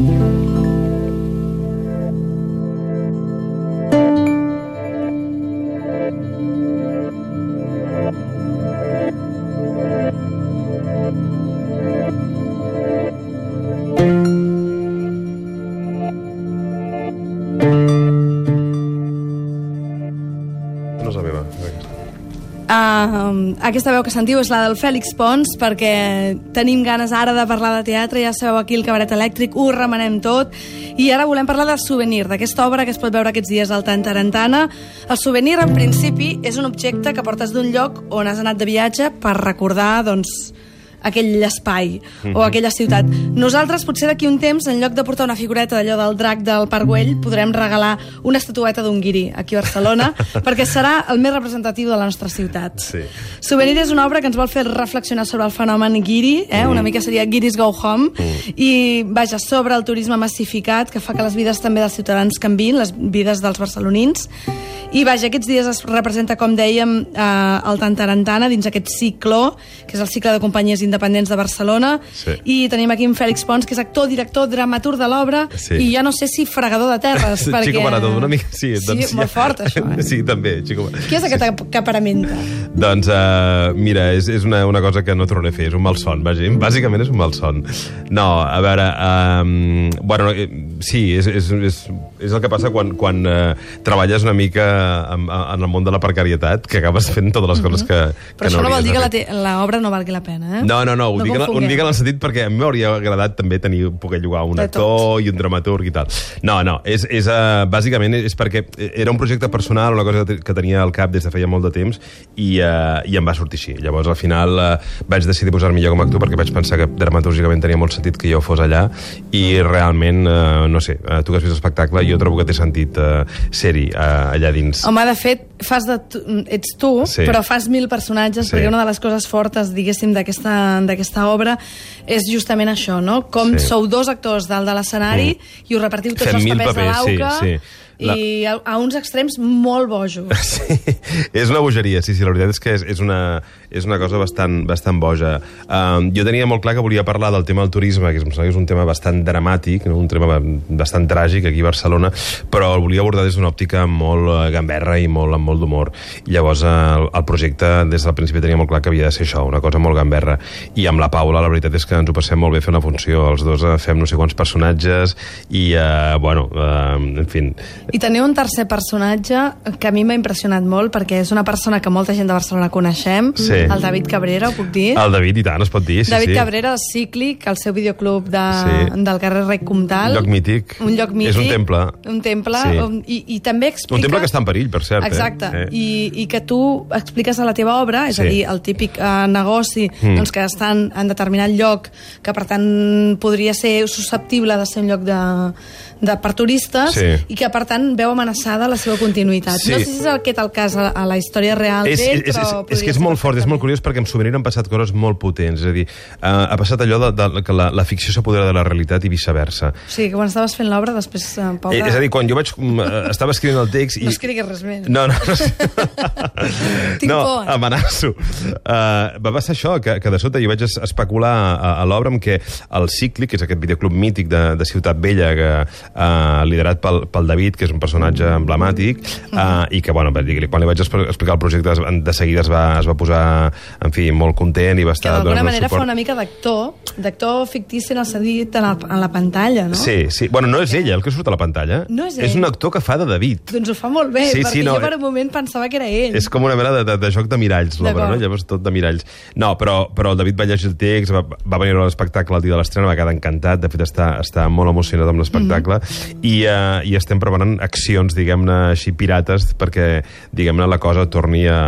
No és aquesta veu que sentiu és la del Fèlix Pons perquè tenim ganes ara de parlar de teatre, ja sabeu aquí el cabaret elèctric, ho remenem tot i ara volem parlar del souvenir, d'aquesta obra que es pot veure aquests dies al Tantarantana. El souvenir, en principi, és un objecte que portes d'un lloc on has anat de viatge per recordar, doncs, aquell espai o aquella ciutat. Nosaltres, potser d'aquí un temps, en lloc de portar una figureta d'allò del drac del Parc Güell, podrem regalar una estatueta d'un guiri aquí a Barcelona, perquè serà el més representatiu de la nostra ciutat. Sí. Souvenir és una obra que ens vol fer reflexionar sobre el fenomen guiri, eh? una mica seria Guiris Go Home, i vaja, sobre el turisme massificat, que fa que les vides també dels ciutadans canvin, les vides dels barcelonins, i vaja, aquests dies es representa, com dèiem, eh, el Tantarantana dins aquest ciclo, que és el cicle de companyies independents de Barcelona, Sí. i tenim aquí en Fèlix Pons, que és actor, director, dramaturg de l'obra, Sí. i ja no sé si fregador de terres, perquè... Chico Marató, una mica... Sí, Sí, doncs, molt fort, això, eh? Sí, també, Chico Qui és aquest que aparamenta? Doncs, uh, mira, és, és una, una cosa que no tornaré a fer, és un malson, bàsicament, bàsicament és un malson. No, a veure, um, bueno, eh, sí, és, és, és, és el que passa quan, quan uh, treballes una mica en, en el món de la precarietat, que acabes fent totes les coses que, Mhm. Però que això no vol dir que l'obra no valgui la pena, eh? No, no, no, ho, No dic, en- ho dic en el sentit perquè a mi m'hauria agradat també tenir, poder llogar un actor i un dramaturg i tal. No, no, és, és, uh, bàsicament és perquè era un projecte personal, una cosa que tenia al cap des de feia molt de temps i, uh, i em va sortir així. Llavors, al final, uh, vaig decidir posar-me jo com a actor perquè vaig pensar que dramatúrgicament tenia molt sentit que jo fos allà i realment, uh, no sé, uh, tu que has vist l'espectacle, jo trobo que té sentit uh, ser-hi uh, allà dins. Home, de fet, fas de tu, ets tu, Sí. però fas mil personatges, Sí. perquè una de les coses fortes, diguéssim, d'aquesta d'aquesta obra és justament això, no? Com Sí. sou dos actors dalt de l'escenari i us repartiu tots Fem els papers, papers, a l'auca sí, sí. La- i a, a uns extrems molt bojos. Sí, és una bogeria, sí, sí, la veritat és que és, és, una, és una cosa bastant, bastant boja. Um, jo tenia molt clar que volia parlar del tema del turisme, que em sembla que és un tema bastant dramàtic, no? un tema bastant tràgic aquí a Barcelona, però el volia abordar des d'una òptica molt eh, gamberra i molt, amb molt d'humor. Llavors el, el projecte des del principi tenia molt clar que havia de ser això, una cosa molt gamberra. I amb la Paula la veritat és que ens ho passem molt bé fent la funció. Els dos eh, fem no sé quants personatges i, eh, bueno, eh, en fi, I teniu un tercer personatge que a mi m'ha impressionat molt perquè és una persona que molta gent de Barcelona coneixem, Sí. el David Cabrera, ho puc dir? el David i tant, es pot dir, sí, David sí. Cabrera, Cíclic, el seu videoclub de, Sí. del carrer Rec Comtal. Un lloc mític. Un lloc mític. És un temple. Un temple, Sí. on, i, i també explica... Un temple que està en perill, per cert. Exacte, Eh? I, i que tu expliques a la teva obra, és Sí. a dir, el típic eh, negoci Mm. doncs, que està en, en determinat lloc, que per tant podria ser susceptible de ser un lloc de, de per turistes, Sí. i que per tant veu amenaçada la seva continuïtat. Sí. No sé si és aquest el cas a, a la història real És, d'ell, és, és, però... és, podria és que és molt fort, és molt curiós perquè amb Souvenir han passat coses molt potents. És a dir, uh, ha passat allò de, de, que la, la ficció s'apodera de la realitat i viceversa. O sigui, que quan estaves fent l'obra, després, eh, pobre... Eh, és a dir, quan jo vaig, uh, estava escrivint el text... I... No escriguis res més. No, no, no. Tinc no, por. amenaço. Uh, va passar això, que, que de sota jo vaig es- especular a, a l'obra amb que el Cicli, que és aquest videoclub mític de, de Ciutat Vella, que, uh, liderat pel, pel David, que és un personatge emblemàtic, uh, i que, bueno, quan li vaig expl- explicar el projecte, de seguida es va, es va posar, en fi, molt content i va que estar d'alguna donant manera fa una mica d'actor, d'actor fictici en el sentit en, el, en la pantalla, no? Sí, sí. Bueno, no és ella el que surt a la pantalla. No és És ell. un actor que fa de David. Doncs ho fa molt bé, Sí, perquè sí, no, jo per eh, un moment pensava que era ell. És com una mena de, de, de joc de miralls, l'obra, no? Llavors tot de miralls. No, però, però el David va llegir el text, va, va venir a l'espectacle el dia de l'estrena, va quedar encantat, de fet està, està molt emocionat amb l'espectacle, Mhm. I, uh, i estem preparant accions, diguem-ne, així pirates, perquè, diguem-ne, la cosa torni a...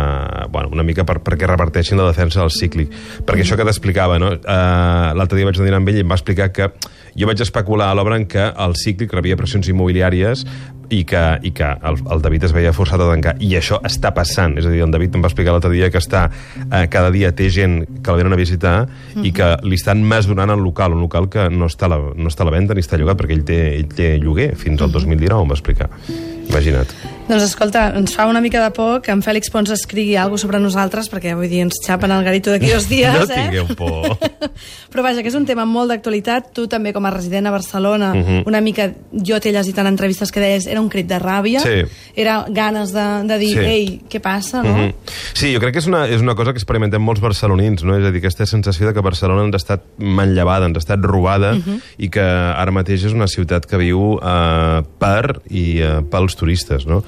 Bueno, una mica per, perquè reparteixin la defensa del cíclic. Perquè això que t'explicava, no? Uh, L'altre dia vaig anar amb ell i em va explicar que jo vaig especular a l'obra en què el cíclic rebia pressions immobiliàries i que, i que el, el David es veia forçat a tancar. I això està passant. És a dir, el David em va explicar l'altre dia que està, eh, cada dia té gent que el venen a visitar i que li estan més donant el local, un local que no està, la, no està a la venda ni està llogat, perquè ell té, ell té lloguer fins al 2019, em va explicar. Imagina't. Doncs escolta, ens fa una mica de por que en Fèlix Pons escrigui alguna sobre nosaltres, perquè vull dir, ens xapen el garito d'aquí dos dies, no eh? tingueu por. Però vaja, que és un tema molt d'actualitat. Tu també, com a resident a Barcelona, uh -huh. una mica, jo t'he llegit en entrevistes que deies, era un crit de ràbia, Sí. era ganes de, de dir, Sí. ei, què passa, no? Mhm. Sí, jo crec que és una, és una cosa que experimentem molts barcelonins, no? És a dir, aquesta sensació de que Barcelona ens ha estat manllevada, ens ha estat robada, Mhm. i que ara mateix és una ciutat que viu eh, per i eh, pels turistes, no?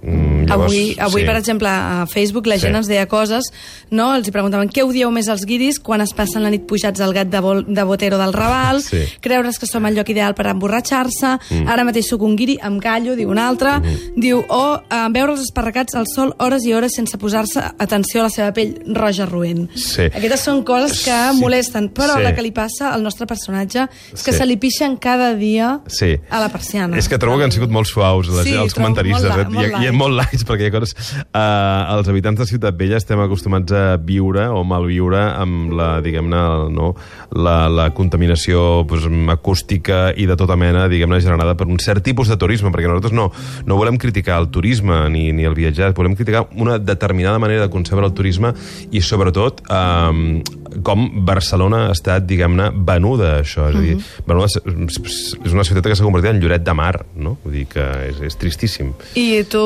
Mm, avui, avui sí. per exemple, a Facebook la Sí. gent ens deia coses, no? els hi preguntaven què odieu més als guiris quan es passen la nit pujats al gat de, bol, de Botero del Raval, Sí. creure's que som el lloc ideal per emborratxar-se, mm. ara mateix sóc un guiri, em callo, diu un altre, Mm-hmm. diu, o eh, veure els esparracats al sol hores i hores sense posar-se atenció a la seva pell roja roent. Sí. Aquestes són coses que Sí. molesten, però Sí. la que li passa al nostre personatge és que Sí. se li pixen cada dia Sí. a la persiana. És que trobo que han sigut molt suaus les, Sí, els comentaristes. molt eh? li- molt I, I light. molt lights, perquè hi coses... Uh, els habitants de Ciutat Vella estem acostumats a viure o malviure amb la, diguem-ne, no, la, la contaminació pues, acústica i de tota mena, diguem-ne, generada per un cert tipus de turisme, perquè nosaltres no, no volem criticar el turisme ni, ni el viatjar, volem criticar una determinada manera de concebre el turisme i, sobretot, um, com Barcelona ha estat, diguem-ne, venuda, això. És a dir, venuda, és una ciutat que s'ha convertit en lloret de mar, no? Vull dir que és, és tristíssim. I tu,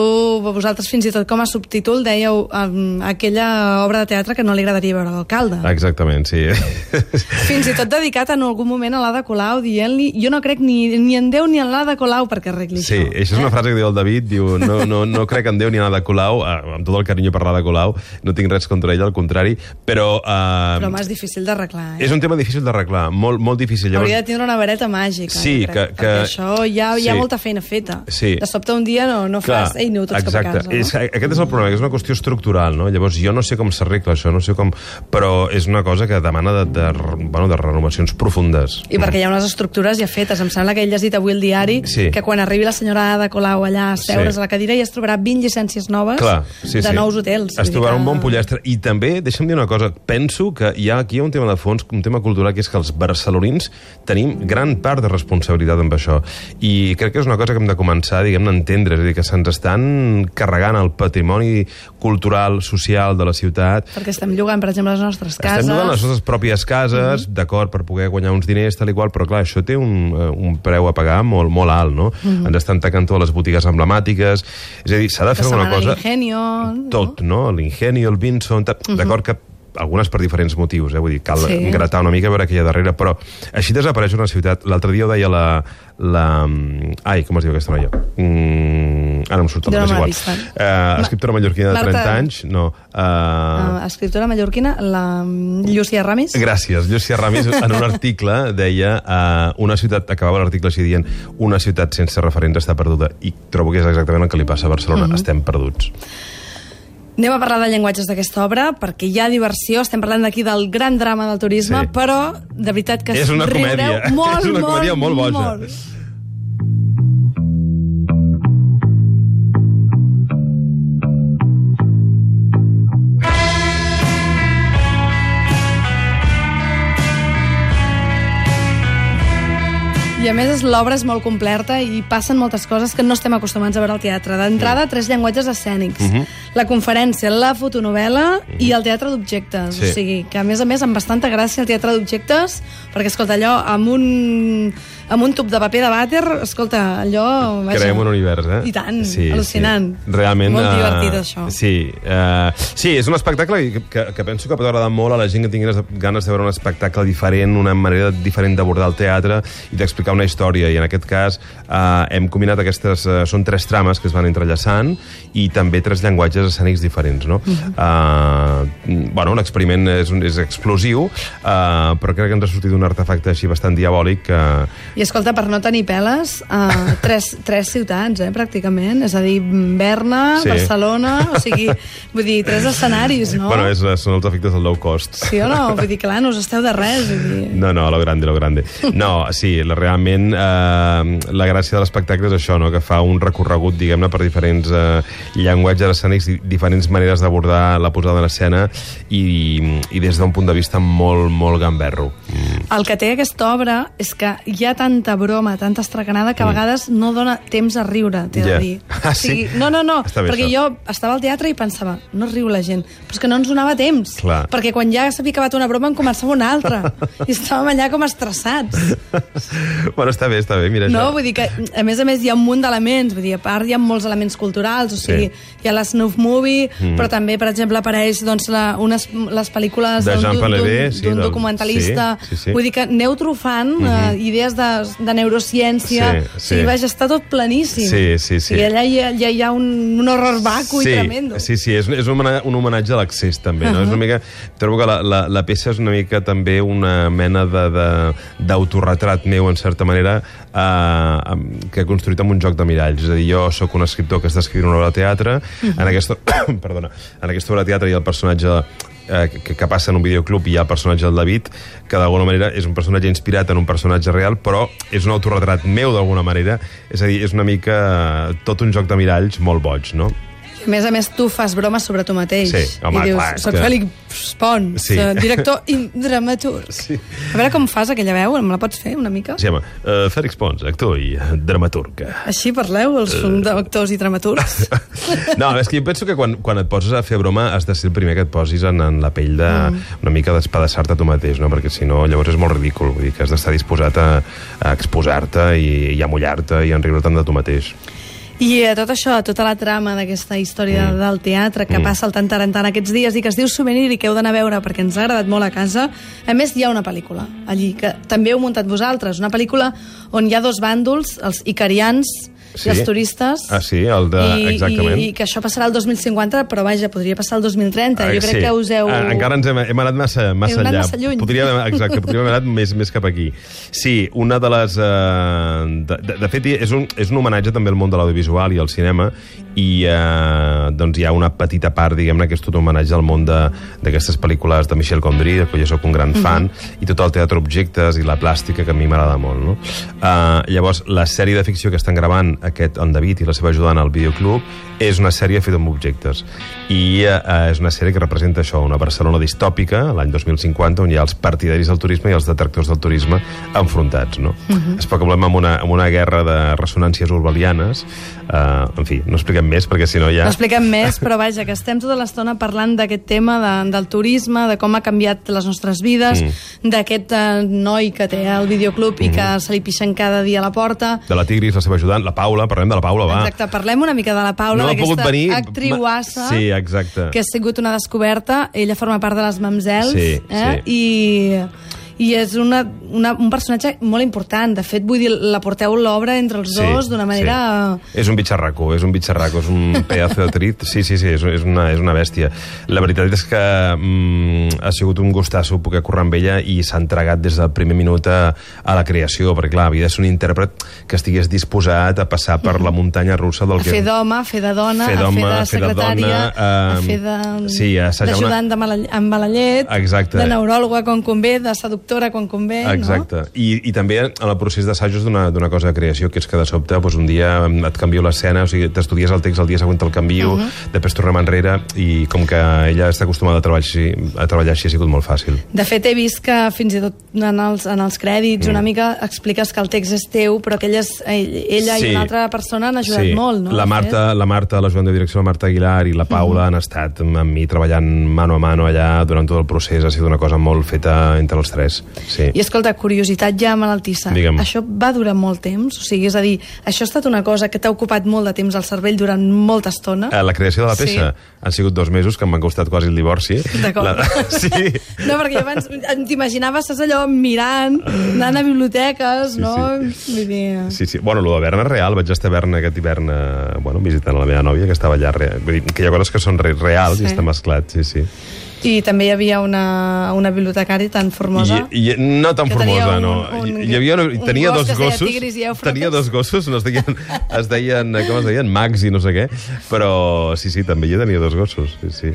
vosaltres fins i tot com a subtítol dèieu um, aquella obra de teatre que no li agradaria veure a l'alcalde. Exactament, sí. Fins i tot dedicat en algun moment a l'Ada Colau dient-li jo no crec ni, ni en Déu ni en l'Ada Colau perquè arregli Sí, això. això és una frase que diu el David, diu, no, no, no crec en Déu ni en l'Ada Colau, eh, amb tot el carinyo per l'Ada Colau, no tinc res contra ella, al contrari, però... Eh, Però home, és difícil d'arreglar, eh? és un tema difícil d'arreglar, molt, molt difícil. Hauria de tindre una vareta màgica, Sí, crec, que- que- perquè això ja hi ha sí. molta feina feta. Sí. De sobte un dia no, no fas, ei, aneu tots exacte. cap a casa, no? És, aquest és el problema, que és una qüestió estructural, no? Llavors, jo no sé com s'arregla això, no sé com... Però és una cosa que demana de, de, bueno, de renovacions profundes. I perquè hi ha unes estructures ja fetes. Em sembla que he llegit avui el diari Sí. que quan arribi la senyora Ada Colau allà a seure's Sí. a la cadira ja es trobarà 20 llicències noves Clar, sí, de sí. nous hotels. Es trobarà que- un bon pollastre. I també, deixa'm dir una cosa, penso que hi ha aquí un tema de fons, un tema cultural, que és que els barcelonins tenim gran part de responsabilitat amb això. I crec que és una cosa que hem de començar, diguem-ne, a entendre. És a dir, que se'ns estan carregant el patrimoni cultural, social de la ciutat, Perquè estem llogant, per exemple, les nostres cases. estem llogant les nostres pròpies cases, d'acord, per poder guanyar uns diners, tal i qual, però clar, això té un, eh, un preu a pagar molt, molt alt, no? Ens estan tacant totes les botigues emblemàtiques, és a dir, s'ha de fer alguna cosa... l'Ingenio... no? Tot, no? L'Ingenio, el Vinson... tal. D'acord que algunes per diferents motius, eh? vull dir, cal Sí. gratar una mica a veure què hi ha darrere, però així desapareix una ciutat. L'altre dia ho deia la... la... Ai, com es diu aquesta noia? Mm, ara em surt el nom, és igual. eh? Uh, escriptora mallorquina de Marta- 30 anys, no. Uh, Uh, escriptora mallorquina, la mm, Llucia Ramis. Gràcies. Llucia Ramis, en un article, deia uh, una ciutat, acabava l'article així dient una ciutat sense referents està perduda. I trobo que és exactament el que li passa a Barcelona. Estem perduts. Anem a parlar de llenguatges d'aquesta obra, perquè hi ha diversió, estem parlant d'aquí del gran drama del turisme, Sí. però de veritat que És una riureu comèdia. molt, És una molt, comèdia molt boja. Molt. I a més és- l'obra és molt completa i passen moltes coses que no estem acostumats a veure al teatre. D'entrada, tres llenguatges escènics. Mhm. La conferència, la fotonovel·la i el teatre d'objectes. Sí. O sigui, que a més a més amb bastanta gràcia el teatre d'objectes, perquè, escolta, allò amb un, amb un tub de paper de vàter, escolta, allò... Vaja, Creem un univers, eh? I tant, al·lucinant. Sí. Realment... Molt eh, divertit, això. Sí, uh, sí, és un espectacle que, que, que penso que pot agradar molt a la gent que tingui ganes de- veure un espectacle diferent, una manera diferent d'abordar el teatre i d'explicar una història. I en aquest cas uh, hem combinat aquestes... Uh, són tres trames que es van entrellaçant i també tres llenguatges escènics diferents, no? Mhm. uh, bueno, l'experiment és, és explosiu, uh, però crec que ens ha sortit un artefacte així bastant diabòlic que... I escolta, per no tenir peles, uh, tres, tres ciutats, eh, pràcticament. És a dir, Berna, Sí. Barcelona, o sigui, vull dir, tres escenaris, no? Bueno, és, són els efectes del low cost. Sí o no? Vull dir, clar, no us esteu de res. Vull dir... No, no, lo grande, lo grande. No, sí, la, realment eh, la gràcia de l'espectacle és això, no? que fa un recorregut, diguem-ne, per diferents eh, llenguatges escènics, diferents maneres d'abordar la posada en escena i, i des d'un punt de vista molt, molt gamberro. Mm. El que té aquesta obra és que hi ha tant tanta broma, tanta estracanada, que a vegades no dona temps a riure, t'he Ja. de dir. Ah, sí? no, no, no, Està bé, perquè això. jo estava al teatre i pensava, no riu la gent, però és que no ens donava temps. Clar. Perquè quan ja s'havia acabat una broma en començava una altra. I estàvem allà com estressats. bueno, està bé, està bé, mira No, això. vull dir que, a més a més, hi ha un munt d'elements. Vull dir, a part hi ha molts elements culturals, o sigui, Sí. hi ha la snuff movie, mm. però també, per exemple, apareix doncs, la, unes, les pel·lícules d'un- sí, del- documentalista. sí, sí, sí. Vull dir que aneu trofant mm -hmm. uh, idees de, de neurociència. Sí, sí. sigui, vaja, està tot planíssim. Sí, sí, sí. I allà hi ha, ja hi ha un, un horror vacu sí, i tremendo. Sí, sí, és, és un, un homenatge a l'accés, també. No? Uh-huh. És una mica, trobo que la, la, la peça és una mica també una mena d'autorretrat meu, en certa manera, eh, que he construït amb un joc de miralls. És a dir, jo sóc un escriptor que està escrivint una obra de teatre, Uh-huh. en, aquesta, perdona, en aquesta obra de teatre hi ha el personatge eh, que, que passa en un videoclub i hi ha el personatge del David, que d'alguna manera és un personatge inspirat en un personatge real, però és un autorretrat meu d'alguna manera, és a dir, és una mica eh, tot un joc de miralls molt boig, no? A més a més, tu fas bromes sobre tu mateix. Sí, home, I dius, clar, és soc que- Fèlix Pons, Sí. director i dramaturg. Sí. A veure com fas aquella veu, me la pots fer una mica? Sí, home, uh, Fèlix Pons, actor i dramaturg. Així parleu, els uh... actors i dramaturgs? No, és que jo penso que quan, quan et poses a fer broma has de ser el primer que et posis en, en la pell de, mm. una mica d'espadassar-te tu mateix, no? perquè si no llavors és molt ridícul, vull dir que has d'estar disposat a, a exposar-te i, i a mullar-te i a enriure-te'n de tu mateix. I a tot això, a tota la trama d'aquesta història mm. del teatre que mm. passa al Tantarantant aquests dies i que es diu Souvenir i que heu d'anar a veure perquè ens ha agradat molt a casa, a més hi ha una pel·lícula allí que també heu muntat vosaltres, una pel·lícula on hi ha dos bàndols, els icarians Sí. i els turistes. Ah, sí? El de... I, Exactament. I, I que això passarà el 2050, però vaja, podria passar el 2030. Jo Ah, crec sí. que us heu... Ah, Encara ens hem, hem anat massa, massa anat allà. massa lluny. Podríem, exacte, podríem haver anat més, més cap aquí. Sí, una de les... Eh, de, de, de fet, és un, és un homenatge també al món de l'audiovisual i al cinema i eh, doncs hi ha una petita part, diguem-ne, que és tot un homenatge al món de- d'aquestes pel·lícules de Michel Gondry, que jo sóc un gran fan, i tot el teatre objectes i la plàstica, que a mi m'agrada molt. No? Uh, llavors, la sèrie de ficció que estan gravant aquest en David i la seva ajudant al videoclub és una sèrie feta amb objectes. I uh, és una sèrie que representa això, una Barcelona distòpica, l'any 2050, on hi ha els partidaris del turisme i els detractors del turisme enfrontats. No? Uh -huh. Es problema amb una, amb una guerra de ressonàncies urbalianes. Uh, en fi, no expliquem més, perquè si no ja... No expliquem més, però vaja, que estem tota l'estona parlant d'aquest tema de, del turisme, de com ha canviat les nostres vides, mm. d'aquest eh, noi que té el videoclub mm. i que se li pixen cada dia a la porta. De la Tigris, la seva ajudant, la Paula, parlem de la Paula, va. Exacte, parlem una mica de la Paula, No d'aquesta venir, actriuassa, ma- sí, exacte. que ha sigut una descoberta. Ella forma part de les Mamsels, Sí, eh? I, i és una, una, un personatge molt important. De fet, vull dir, la porteu l'obra entre els dos d'una manera... Sí. És un bitxarraco, és un bitxarraco, és un pedazo de trit. Sí, sí, sí, és, és, una, és una bèstia. La veritat és que mm, ha sigut un gustasso poder currar amb ella i s'ha entregat des del primer minut a, a la creació, perquè clar, havia de ser un intèrpret que estigués disposat a passar per la muntanya russa del a fer d'home, a fer de dona, Fer a fer de a fer de secretària, dona, a ehm, fer de... sí, a una- d'ajudant amb Balallet, Exacte. de neuròloga quan convé, de seductora quan convé, Exacte. I, I també en el procés d'assajos d'una cosa de creació, que és que de sobte doncs, un dia et canvio l'escena, o sigui, t'estudies el text, el dia següent te'l canvio, uh -huh. després tornem enrere, i com que ella està acostumada a treballar així, a treballar així ha sigut molt fàcil. no? De fet, he vist que fins i tot en els, en els crèdits mm. una mica expliques que el text és teu, però que ella, és, ella Sí. i una altra persona han ajudat sí. molt, no? La Marta, la Marta, la Joan de Direcció, la Marta Aguilar i la Paula Mhm. han estat amb mi treballant mano a mano allà durant tot el procés. Ha sigut una cosa molt feta entre els tres. Sí. I escolta, curiositat ja malaltissa. Digue'm. Això va durar molt temps? O sigui, és a dir, això ha estat una cosa que t'ha ocupat molt de temps al cervell durant molta estona? Eh, La creació de la peça Sí. han sigut dos mesos que m'han costat quasi el divorci. D'acord. La... Sí. No, perquè jo abans t'imaginaves, saps allò, mirant, anant a biblioteques, Sí, no? Vull dir... Sí, sí. Bueno, el de Berna és real. Vaig estar a Berna aquest hivern eh, bueno, visitant la meva nòvia, que estava allà. Vull dir, que hi ha coses que són re reals Sí. i està mesclat, sí, sí. I també hi havia una, una bibliotecària tan formosa. I, i, no tan formosa, un- no. un- hi, hi havia, un tenia gos dos gossos. Tigris i Eufrates. Tenia dos gossos, no es deien, es deien, com es deien, Max i no sé què, però sí, sí, també jo tenia dos gossos, sí, sí.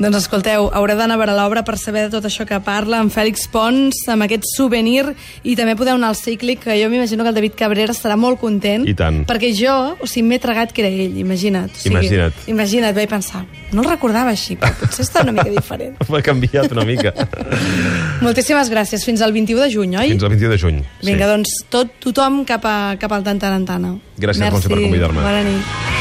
Doncs escolteu, haureu d'anar a veure l'obra per saber de tot això que parla, amb Fèlix Pons, amb aquest souvenir, i també podeu anar al cíclic, que jo m'imagino que el David Cabrera estarà molt content. I tant. Perquè jo, o sigui, m'he tragat que era ell, imagina't. O sigui, Imagina't. Imagina't, vaig pensar, no el recordava així, però potser està una mica diferent. M'ha canviat una mica. Moltíssimes gràcies. Fins al 21 de juny, oi? Fins al 21 de juny. Vinga, doncs tot, tothom cap, a, cap al Tantarantana. Gràcies, Montse, per convidar-me. Bona nit.